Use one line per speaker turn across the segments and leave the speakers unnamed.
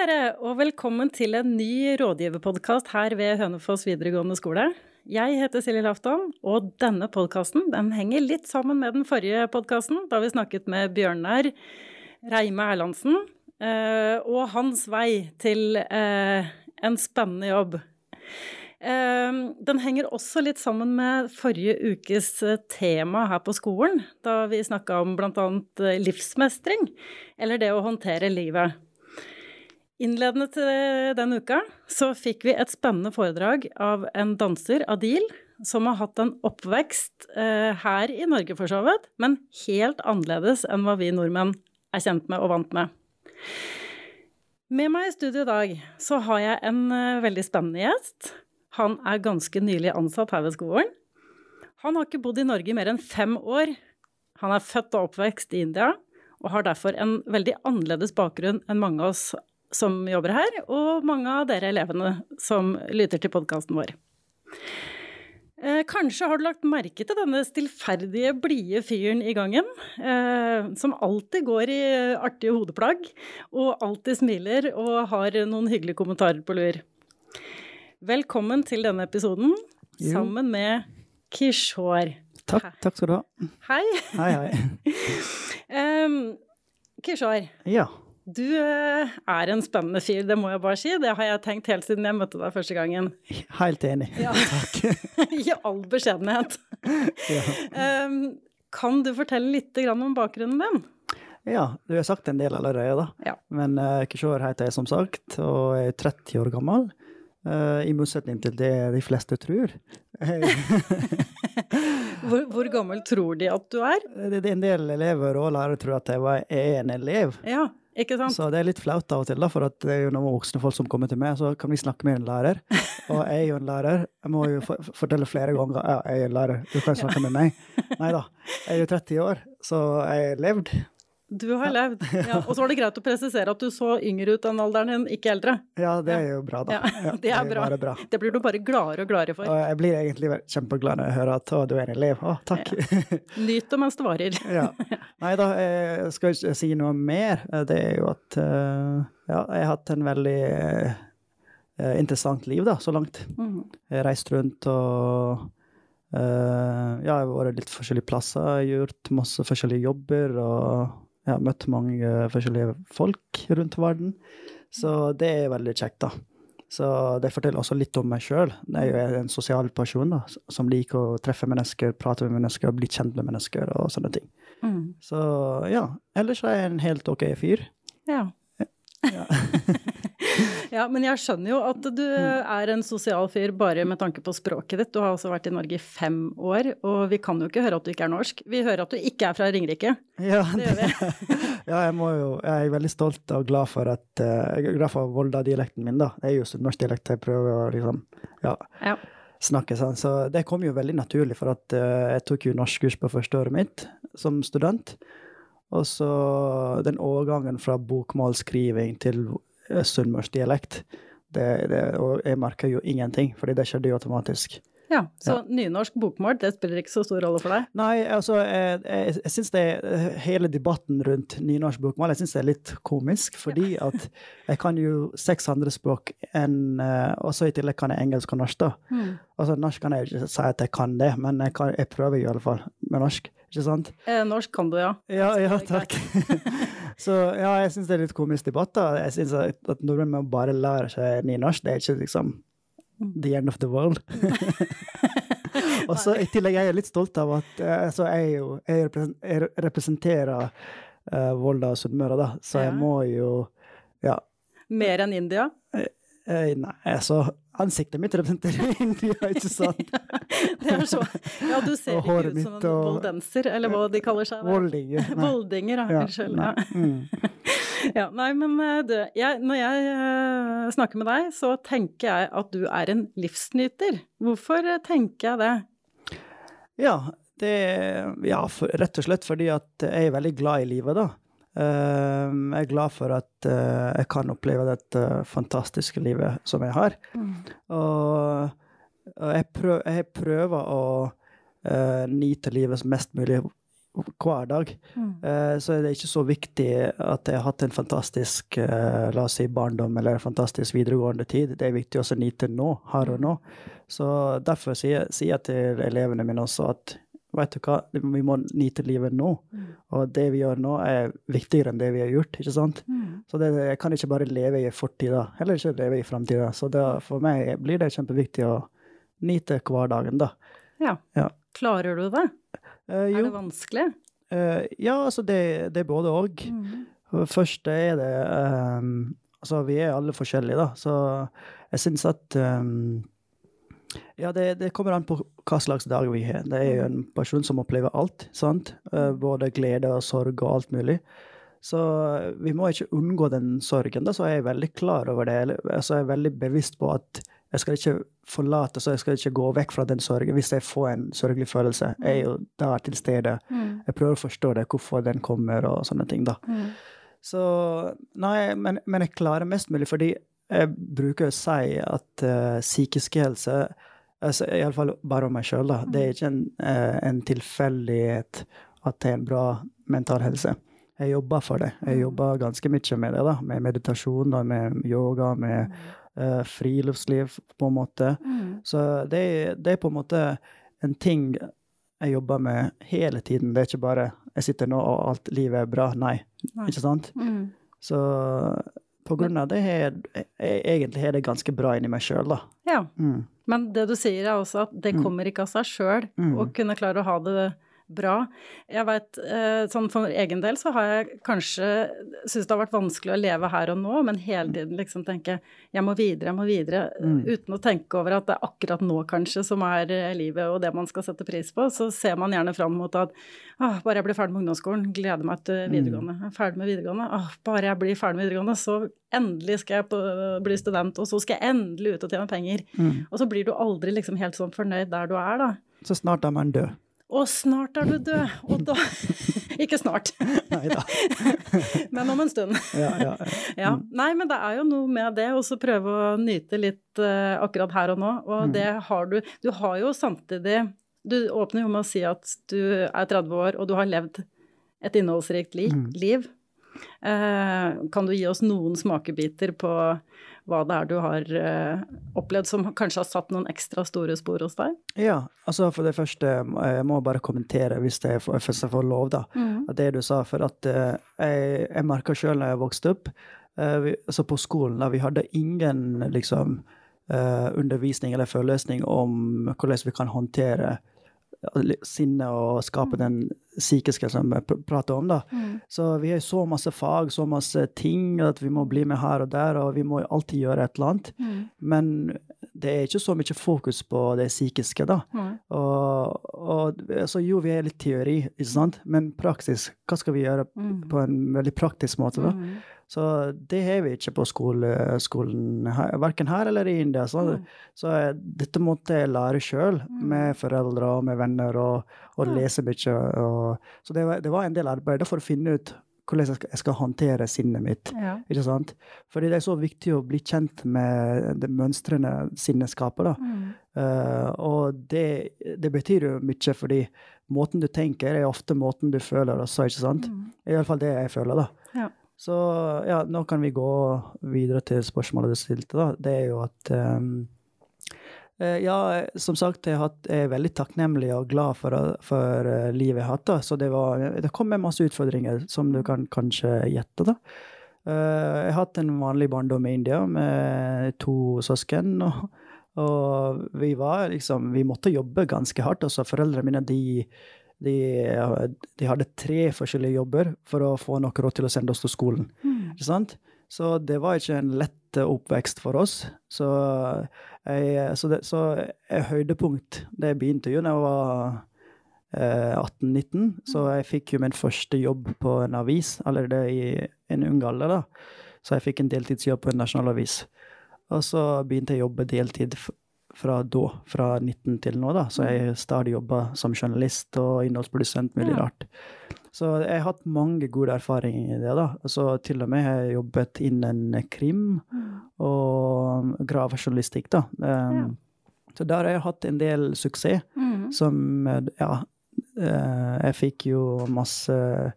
dere, og velkommen til en ny rådgiverpodkast her ved Hønefoss videregående skole. Jeg heter Silje Lafton, og denne podkasten henger litt sammen med den forrige podkasten, da vi snakket med Bjørnar Reime Erlandsen eh, og hans vei til eh, en spennende jobb. Eh, den henger også litt sammen med forrige ukes tema her på skolen, da vi snakka om bl.a. livsmestring, eller det å håndtere livet. Innledende til denne uka så fikk vi et spennende foredrag av en danser, Adil, som har hatt en oppvekst eh, her i Norge for så vidt, men helt annerledes enn hva vi nordmenn er kjent med og vant med. Med meg i studio i dag så har jeg en eh, veldig spennende gjest. Han er ganske nylig ansatt her ved skolen. Han har ikke bodd i Norge i mer enn fem år. Han er født og oppvekst i India, og har derfor en veldig annerledes bakgrunn enn mange av oss som jobber her, og mange av dere elevene som lytter til podkasten vår. Eh, kanskje har du lagt merke til denne stillferdige, blide fyren i gangen, eh, som alltid går i artige hodeplagg, og alltid smiler og har noen hyggelige kommentarer på lur. Velkommen til denne episoden jo. sammen med Kishore.
Takk, takk skal du ha.
Hei.
Hei, hei.
um, Kishore.
Ja.
Du eh, er en spennende fyr, det må jeg bare si. Det har jeg tenkt helt siden jeg møtte deg første gangen.
Helt enig.
Ja. Takk. I all beskjedenhet. ja. kan du fortelle litt om bakgrunnen din?
Ja, du har sagt en del allerede, da. Ja. Men uh, Kishore heter jeg som sagt, og jeg er 30 år gammel. Uh, I motsetning til det de fleste tror.
hvor, hvor, gammel tror de at du er?
Det, det er en del elever og lærere tror at jeg er en elev.
Ja.
Så det er litt flaut av og til, da, for det er jo noen voksne folk som kommer til meg, så kan vi snakke med en lærer. Og jeg er jo en lærer. Jeg må jo fortelle flere ganger ja, jeg er en lærer, du kan snakke med meg. Nei da. Jeg er jo 30 år, så jeg har levd.
Du har levd. Ja. Og så var det greit å presisere at du så yngre ut enn alderen din, ikke eldre.
Ja, det er jo bra, da.
Ja, det er bra. bra. Det blir du bare gladere og gladere for.
Og jeg blir egentlig kjempeglad når jeg hører at å, du er en elev. Å, takk. Ja.
Nyt det mens det varer.
ja. Nei da, jeg skal ikke si noe mer. Det er jo at eh, ja, jeg har hatt en veldig interessant liv, da, så langt. Mm. Jeg har reist rundt og ja, jeg har vært litt forskjellige plasser, gjort masse forskjellige jobber og jeg har møtt mange forskjellige folk rundt verden, så det er veldig kjekt, da. Så det forteller også litt om meg sjøl. Jeg er jo en sosial person da, som liker å treffe mennesker, prate med mennesker, bli kjent med mennesker og sånne ting. Mm. Så ja. Ellers er jeg en helt ok fyr.
Ja. ja. Ja, men jeg skjønner jo at du mm. er en sosial fyr bare med tanke på språket ditt. Du har altså vært i Norge i fem år, og vi kan jo ikke høre at du ikke er norsk. Vi hører at du ikke er fra Ringerike.
Ja, det gjør vi. ja, jeg må jo Jeg er veldig stolt og glad for at eh, Jeg er glad for Volda-dialekten min, da. Det er jo norsk dialekt jeg prøver å liksom Ja. ja snakke sånn. Så det kom jo veldig naturlig, for at uh, jeg tok jo norskkurs på første året mitt som student. Og så den overgangen fra bokmålskriving til sunnmørsdialekt. Det, det, og jeg merker jo ingenting, fordi det skjedde jo automatisk.
Ja, Så ja. nynorsk bokmål, det spiller ikke så stor rolle for deg?
Nei, altså, jeg, jeg, jeg syns det hele debatten rundt nynorsk bokmål jeg synes det er litt komisk, fordi ja. at jeg kan jo seks andre språk enn uh, Og så i tillegg kan jeg engelsk og norsk, da. Mm. Altså, norsk kan jeg ikke si at jeg kan det, men jeg, kan, jeg prøver i alle fall med norsk. Ikke sant?
Eh, norsk kan du, ja.
Ja, ja takk. Så ja, jeg syns det er litt komisk debatt. da. Jeg syns at, at nordmenn bare lære seg nynorsk. Det er ikke liksom the end of the world. og så i tillegg er jeg litt stolt av at altså, jeg, jo, jeg representerer uh, Volda og Sunnmøre, da, så jeg må jo ja.
Mer enn India?
Uh, nei, altså Ansiktet mitt representerer India, ikke sant?
det er så. Ja, du ser ikke ut som en og... boldenser, eller hva de kaller seg.
Voldinger.
Voldinger, ja. Unnskyld. Ja. Mm. ja, nei, men eh, du, jeg, når jeg uh, snakker med deg, så tenker jeg at du er en livsnyter. Hvorfor uh, tenker jeg det?
Ja, det Ja, for, rett og slett fordi at jeg er veldig glad i livet, da. Ehm, jeg er glad for at eh, jeg kan oppleve dette fantastiske livet som jeg har. Mm. Og, jeg, prøver, jeg, prøver, å uh, nyte livet mest mulig hver dag.
Mm.
Eh, så er det ikke så viktig at jeg har hatt en fantastisk eh, la oss si barndom eller en fantastisk videregående tid. Det er viktig også å nyte nå, her og nå. Så derfor sier, sier jeg til elevene mine også at vet du hva, vi må nyte livet nå.
Mm.
Og det vi gjør nå, er viktigere enn det vi har gjort. ikke sant?
Mm.
Så det, jeg kan ikke bare leve i fortida, heller ikke leve i framtida. Så det, for meg blir det kjempeviktig å nyte hverdagen, da.
Ja.
Ja.
Klarer du det?
Eh,
Er det vanskelig?
Uh, ja, altså det, det er både òg.
Mm.
Først er det um, Altså, vi er alle forskjellige, da, så jeg syns at ehm, Ja, det, det kommer an på hva slags dag vi har. Det er jo en person som opplever alt, sant? Eh, både glede og sorg og alt mulig. Så vi må ikke unngå den sorgen, da, så jeg er veldig klar over det. Eller, Altså, jeg er veldig bevisst på at jeg skal ikke forlate, så jeg skal ikke gå vekk fra den sorgen. Hvis jeg får en sørgelig følelse, jeg er jo der til stede.
Mm.
Jeg prøver å forstå det, hvorfor den kommer og sånne ting, da.
Mm.
Så Nei, men, men jeg klarer mest mulig, fordi jeg bruker å si at uh, psykisk helse altså, Iallfall bare om meg sjøl, da. Det er ikke en, uh, en tilfeldighet at det er en bra mental helse. Jeg jobber for det. Jeg jobber ganske mye med det, da. Med meditasjon, da, med yoga, med uh, friluftsliv, på en måte.
Mm.
Så det, det er på en måte en ting jeg jobber med hele tiden. Det er ikke bare jeg sitter nå og alt livet er bra. Nei,
Nei.
ikke sant?
Mm.
Så på grunn av det har jeg egentlig er det ganske bra inni meg sjøl, da.
Ja.
Mm.
Men det du sier er også at det
Mm.
kommer ikke av seg sjøl
Mm.
å kunne klare å ha det bra. Jeg vet, eh, sånn For egen del så har jeg kanskje syntes det har vært vanskelig å leve her og nå, men hele tiden liksom tenke jeg må videre, jeg må videre.
Mm.
Uten å tenke over at det er akkurat nå kanskje som er eh, livet og det man skal sette pris på. Så ser man gjerne fram mot at ah, bare jeg blir ferdig med ungdomsskolen, gleder meg til
Mm.
videregående. Jeg er ferdig med videregående, ah, bare jeg blir ferdig med videregående, så endelig skal jeg på, bli student, og så skal jeg endelig ut og tjene penger.
Mm.
Og så blir du aldri liksom helt sånn fornøyd der du er, da.
Så snart er man død.
Og snart er du død, og da Ikke snart, men om en stund.
Ja, ja, ja.
Ja. Nei, men det er jo noe med det, å prøve å nyte litt uh, akkurat her og nå. Og
Mm.
det har du Du har jo samtidig Du åpner jo med å si at du er 30 år, og du har levd et innholdsrikt li
Mm.
liv. Uh, kan du gi oss noen smakebiter på hva det er du har eh, opplevd som kanskje har satt noen ekstra store spor hos deg?
ja, altså for det første, jeg må bare kommentere hvis jeg får, hvis jeg får lov, da. At det du sa, for at eh, jeg, jeg merka sjøl da jeg vokste opp, eh, vi, altså på skolen, da vi hadde ingen liksom eh, undervisning eller forelesning om hvordan vi kan håndtere eh, sinne og skape den psykiske som vi prater om, da.
Mm.
Så vi har så masse fag, så masse ting, at vi må bli med her og der, og vi må alltid gjøre et eller annet.
Mm.
Men det er ikke så mye fokus på det psykiske, da.
Mm.
Og, og så jo, vi har litt teori, ikke sant? men praksis, hva skal vi gjøre
Mm.
på en veldig praktisk måte, da?
Mm.
Så det har vi ikke på skole, skolen, verken her eller i India. Så,
Mm.
så eh, dette måtte jeg lære sjøl, med foreldre og med venner, og, og lese mye. Og, så det var, det var en del arbeid for å finne ut hvordan jeg skal, håndtere sinnet mitt.
Ja.
Ikke sant? Fordi det er så viktig å bli kjent med det mønstrene sinnet skaper. da.
Mm.
Uh, og det, det betyr jo mye, fordi måten du tenker, er ofte måten du føler også, ikke sant?
Mm.
I hvert fall det jeg føler, da.
Ja.
Så ja, nå kan vi gå videre til spørsmålet du stilte, da. Det er jo at eh, Ja, som sagt, jeg, er veldig takknemlig og glad for, for eh, livet jeg har hatt, da. Så det var Det kom med masse utfordringer, som du kan kanskje gjette, da. Jeg har hatt en vanlig barndom i India med to søsken. og og vi var liksom Vi måtte jobbe ganske hardt. Også foreldrene mine de, de, de hadde tre forskjellige jobber for å få nok råd til å sende oss til skolen.
Mm.
Så det var ikke en lett oppvekst for oss. Så, jeg, så, det, så jeg høydepunkt det begynte jo da jeg var eh, 18-19. Så jeg fikk jo min første jobb på en avis allerede i en ung alder. da. Så jeg fikk en deltidsjobb på en nasjonalavis. Og så begynte jeg å jobbe deltid f- fra da, fra 19 til nå, da. Så jeg stadig jobba som journalist og innholdsprodusent, mye
Ja.
rart. Så jeg har hatt mange gode erfaringer i det, da. Så til og med har jeg jobbet innen krim og gravejournalistikk, da. Um, Så der har jeg hatt en del suksess
Mm.
som Ja, eh, Jeg fikk jo masse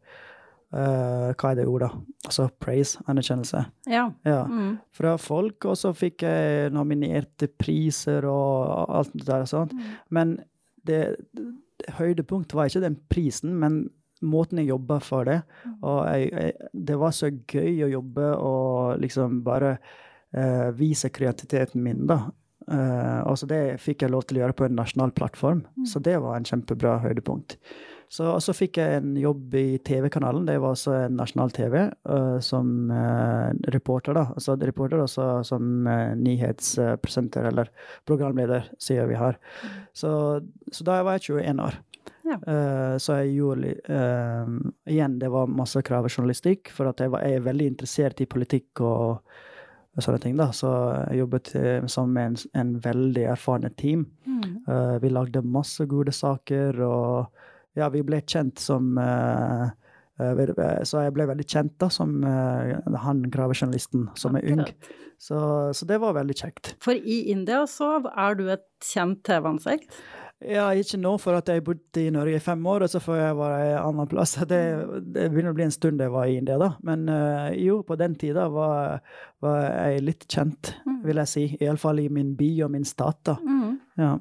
eh, Hva er det ordet? Altså praise, anerkjennelse.
Ja.
Ja.
Mm.
Fra folk, og så fikk jeg nominerte priser og alt det der. Sånt.
Mm.
Men det, det høydepunktet var ikke den prisen, men måten jeg jobba for det.
Mm.
Og jeg, jeg, det var så gøy å jobbe og liksom bare uh, vise kreativiteten min, da. Uh, altså det fikk jeg lov til å gjøre på en nasjonal plattform,
Mm.
så det var en kjempebra høydepunkt. Så, så fikk jeg en jobb i TV-kanalen. Det var også en nasjonal TV uh, som uh, reporter, da. Altså reporter også som uh, nyhetspresenter eller programleder, sier vi her. Så, så da var jeg 21 år.
Ja.
Eh, så jeg gjorde eh, Igjen, det var masse krav i journalistikk, for at jeg, var, jeg er veldig interessert i politikk og, og sånne ting. da, Så jeg jobbet eh, sammen med en, en veldig erfarne team.
Mm.
Eh, vi lagde masse gode saker, og ja, vi ble kjent som eh, eh, Så jeg ble veldig kjent da, som eh, han gravejournalisten som er ung. Så, så det var veldig kjekt.
For i India så er du et kjent TV-ansikt.
Ja, ikke nå, for at jeg bodde i Norge i fem år, og så får jeg være en annen plass. Det, det begynner å bli en stund jeg var i India, da. Men jo, på den tida var, var jeg litt kjent,
Mm.
vil jeg si. Iallfall i min by og min stat, da.
Mm.
Ja.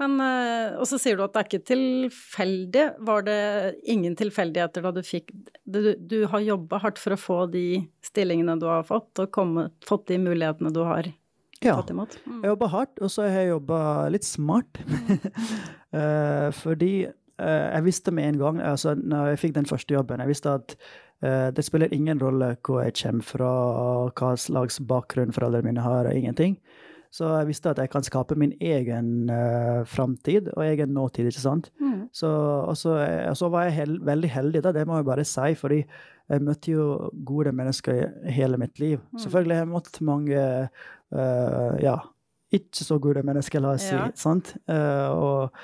Men, eh, og så sier du at det er ikke tilfeldig. Var det ingen tilfeldigheter da du fikk Du, du har jobba hardt for å få de stillingene du har fått, og komme, fått de mulighetene du har
ja.
tatt imot? Mm.
Jeg jobba hardt, og så har jeg jobba litt smart. Eh, fordi eh, jeg visste med en gang, altså når jeg fikk den første jobben, jeg visste at det spiller ingen rolle hvor jeg kommer fra, hva slags bakgrunn foreldrene mine har, og ingenting. Så jeg visste at jeg kan skape min egen uh, framtid og egen nåtid, ikke sant.
Mm.
Så, og så, og så var jeg hel, veldig heldig, da, det må jeg bare si, fordi jeg møtte jo gode mennesker i hele mitt liv.
Mm.
Selvfølgelig har jeg møtt mange uh, ja, ikke så gode mennesker, la oss si.
Ja.
sant? Uh, og,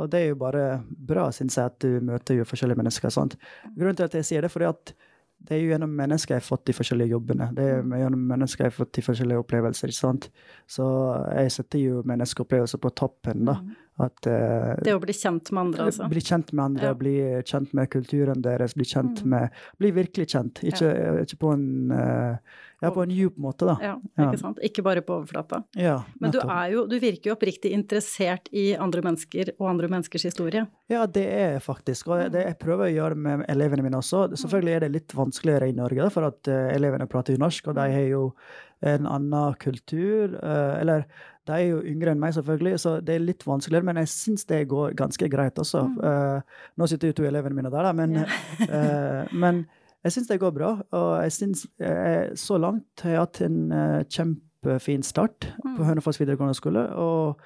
og det er jo bare bra, syns jeg, at du møter jo forskjellige mennesker. sant? Grunnen til at jeg sier det, fordi at det er jo gjennom mennesker jeg har fått de forskjellige jobbene. Det er jo gjennom mennesker jeg har fått de forskjellige opplevelser. sant? Så jeg setter jo menneskeopplevelser på toppen. da.
Mm.
At uh,
Det å bli kjent med andre, altså.
bli kjent med andre,
Ja.
bli kjent med kulturen deres, bli kjent
Mm.
med Bli virkelig kjent. Ikke, ikke på en uh, Ja, på en djup måte, da.
Ja,
Ja.
ikke sant? Ikke bare på overflata.
Ja,
Men du, er jo, du virker jo oppriktig interessert i andre mennesker og andre menneskers historie.
Ja, det er jeg faktisk. Og det jeg prøver å gjøre med elevene mine også. Selvfølgelig er det litt vanskeligere i Norge, for at eh, elevene prater jo norsk, og de har jo en annen kultur. eh, eller de er jo yngre enn meg, selvfølgelig, så det er litt vanskeligere. Men jeg syns det går ganske greit også. Eh, nå sitter jo to elevene mine der, da, men,
Ja.
uh, men jeg syns det går bra. Og jeg syns så langt har jeg hatt en uh, kjempefin start på
Mm.
Hønefoss videregående skole. og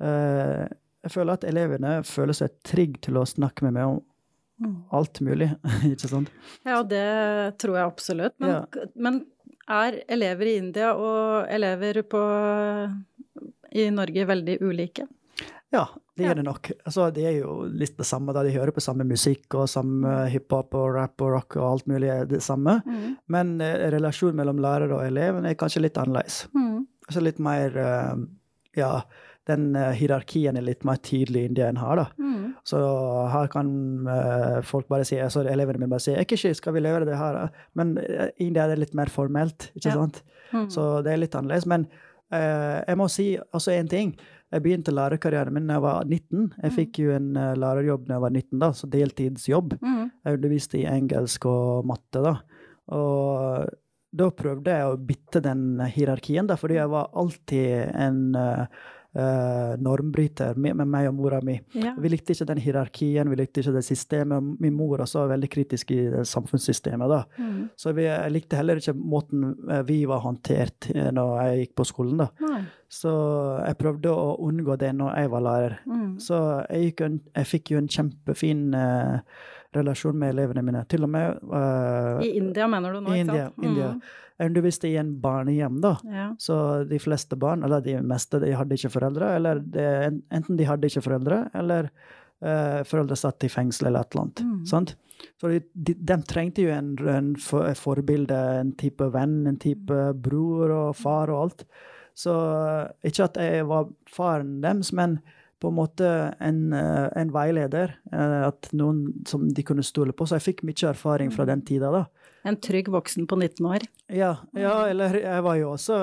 jeg føler at elevene føler seg trygge til å snakke med meg om
Mm.
alt mulig, ikke sant?
Ja, det tror jeg absolutt. Men,
Ja.
men er elever i India og elever på, i Norge veldig ulike?
Ja, det er det nok. Altså, det er jo litt det samme, da de hører på samme musikk og samme hiphop og rap og rock og alt mulig er det samme.
Mm.
Men eh, relasjonen mellom lærer og eleven er kanskje litt annerledes.
Mm.
Altså litt mer eh, Ja, den eh, hierarkien er litt mer tydelig i India enn her, da.
Mm.
Så her kan eh, folk bare si, altså elevene mine bare si 'Ikke skal vi levere det her?' Men eh, India er det litt mer formelt, ikke
Ja.
sant?
Mm.
Så det er litt annerledes. Men eh, jeg må si også én ting. Jeg begynte lærerkarrieren min da jeg var 19. Jeg
Mm.
fikk jo en lærerjobb da jeg var 19, da, så deltidsjobb.
Mm.
Jeg underviste i engelsk og matte, da. Og da prøvde jeg å bytte den hierarkien, da, fordi jeg var alltid en eh, eh, normbryter med, med meg og mora mi.
Ja.
Vi likte ikke den hierarkien, vi likte ikke det systemet. Min mor også var veldig kritisk i det samfunnssystemet. da.
Mm.
Så vi, likte heller ikke måten eh, vi var håndtert eh, når jeg gikk på skolen. da.
Nei.
Så jeg prøvde å unngå det når jeg var lærer.
Mm.
Så jeg, en, jeg fikk jo en kjempefin eh, relasjon med elevene mine. Til og med uh,
I India mener du nå, ikke
India.
sant?
India.
Mm.
Jeg underviste i en barnehjem, da.
Ja.
Så de fleste barn, eller de meste, de hadde ikke foreldre. Eller de, enten de hadde ikke foreldre, eller uh, foreldre satt i fengsel eller et eller annet.
Mm.
Sant? Så de, de, de trengte jo en, en for, et forbilde, en type venn, en type bror og far og alt. Så eh, ikke at jeg var faren deres, men på en måte en, eh, en veileder, eh, at noen som de kunne stole på. Så jeg fikk mye erfaring fra den tida, da.
En trygg voksen på 19 år.
Ja, ja, eller jeg var jo også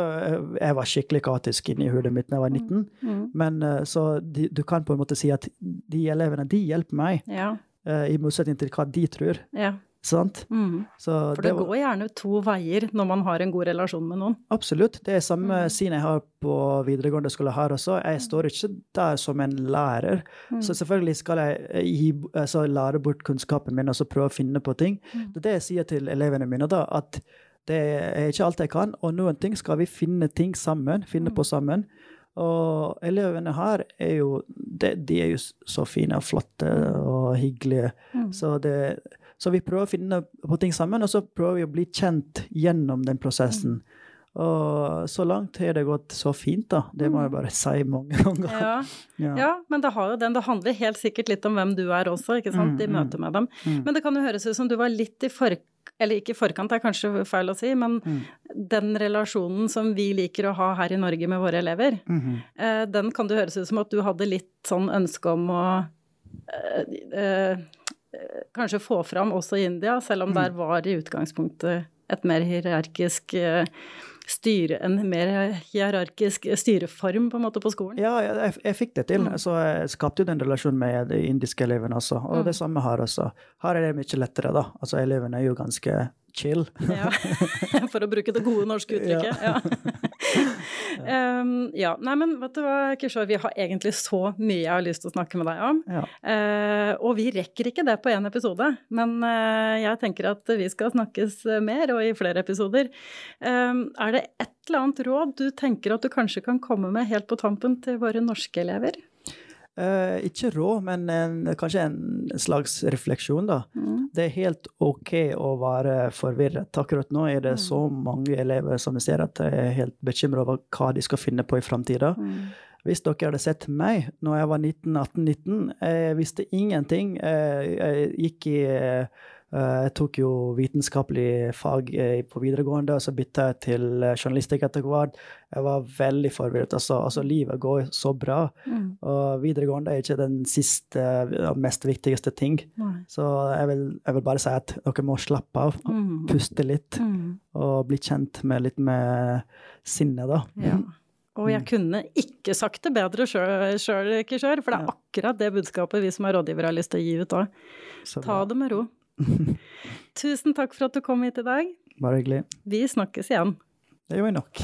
Jeg var skikkelig kaotisk inni hodet mitt da jeg var 19.
Mm.
Men så de, du kan på en måte si at de elevene, de hjelper meg.
Ja.
I motsetning til hva de tror.
Ja.
Sant?
Mm. For det, det var... går gjerne to veier når man har en god relasjon med noen.
Absolutt. Det er samme mm. syn jeg har på videregående skole her også. Jeg
Mm.
står ikke der som en lærer.
Mm.
Så selvfølgelig skal jeg gi, altså, lære bort kunnskapen min og så prøve å finne på ting.
Mm.
Det er det jeg sier til elevene mine, da, at det er ikke alt jeg kan, og noen ting skal vi finne ting sammen, finne
Mm.
på sammen. Og elevene her er jo de, de er jo så fine og flotte og hyggelige.
Mm.
Så, det, så vi prøver å finne på ting sammen, og så prøver vi å bli kjent gjennom den prosessen. Og så langt har det gått så fint, da. Det må jeg bare si mange ganger.
Ja,
Ja.
ja men det har jo den. Det handler helt sikkert litt om hvem du er også, ikke sant, i
Mm, mm.
møte med dem.
Mm.
Men det kan jo høres ut som du var litt i forkant eller ikke i forkant, det er kanskje feil å si, men
Mm.
den relasjonen som vi liker å ha her i Norge med våre elever,
Mhm.
eh, den kan det høres ut som at du hadde litt sånn ønske om å eh, eh, kanskje få fram også i India, selv om
Mm.
der var i utgangspunktet et mer hierarkisk eh, styre, en mer hierarkisk styreform på en måte på skolen.
Ja, jeg, jeg fikk det til.
Mm.
Så jeg skapte jo den relasjonen med de indiske elevene også. Og
Mm.
det samme her også. Her er det mye lettere, da. Altså, elevene er jo ganske chill.
Ja, for å bruke det gode norske uttrykket. Ja. Um, ja. Nei, men vet du hva, Kishore, vi har egentlig så mye jeg har lyst til å snakke med deg om.
Ja.
Uh, og vi rekker ikke det på én episode, men uh, jeg tenker at vi skal snakkes mer og i flere episoder. Um, er det et eller annet råd du tenker at du kanskje kan komme med helt på tampen til våre norske elever?
Eh, ikke råd, men en, kanskje en slags refleksjon, da.
Mm.
Det er helt OK å være forvirret. Akkurat nå er det så mange elever som jeg ser at jeg er helt bekymra over hva de skal finne på i framtida.
Mm.
Hvis dere hadde sett meg når jeg var 19-18-19, jeg visste ingenting. Jeg, jeg gikk i eh, Jeg tok jo vitenskapelig fag eh, på videregående, og så bytta jeg til eh, journalistikk etter hvert. Jeg var veldig forvirret. Altså, altså livet går så bra.
Mm.
Og videregående er ikke den siste og mest viktigste ting.
Nei.
Så jeg vil, jeg vil bare si at dere må slappe av,
Mm.
puste litt,
Mm.
og bli kjent med litt med sinnet, da.
Ja. Og jeg kunne ikke sagt det bedre sjøl, Kishore, for det er akkurat det budskapet vi som er rådgivere har lyst til å gi ut òg. Ta det med ro. Tusen takk for at du kom hit i dag.
Bare hyggelig.
Vi snakkes igjen.
Det gjør vi nok.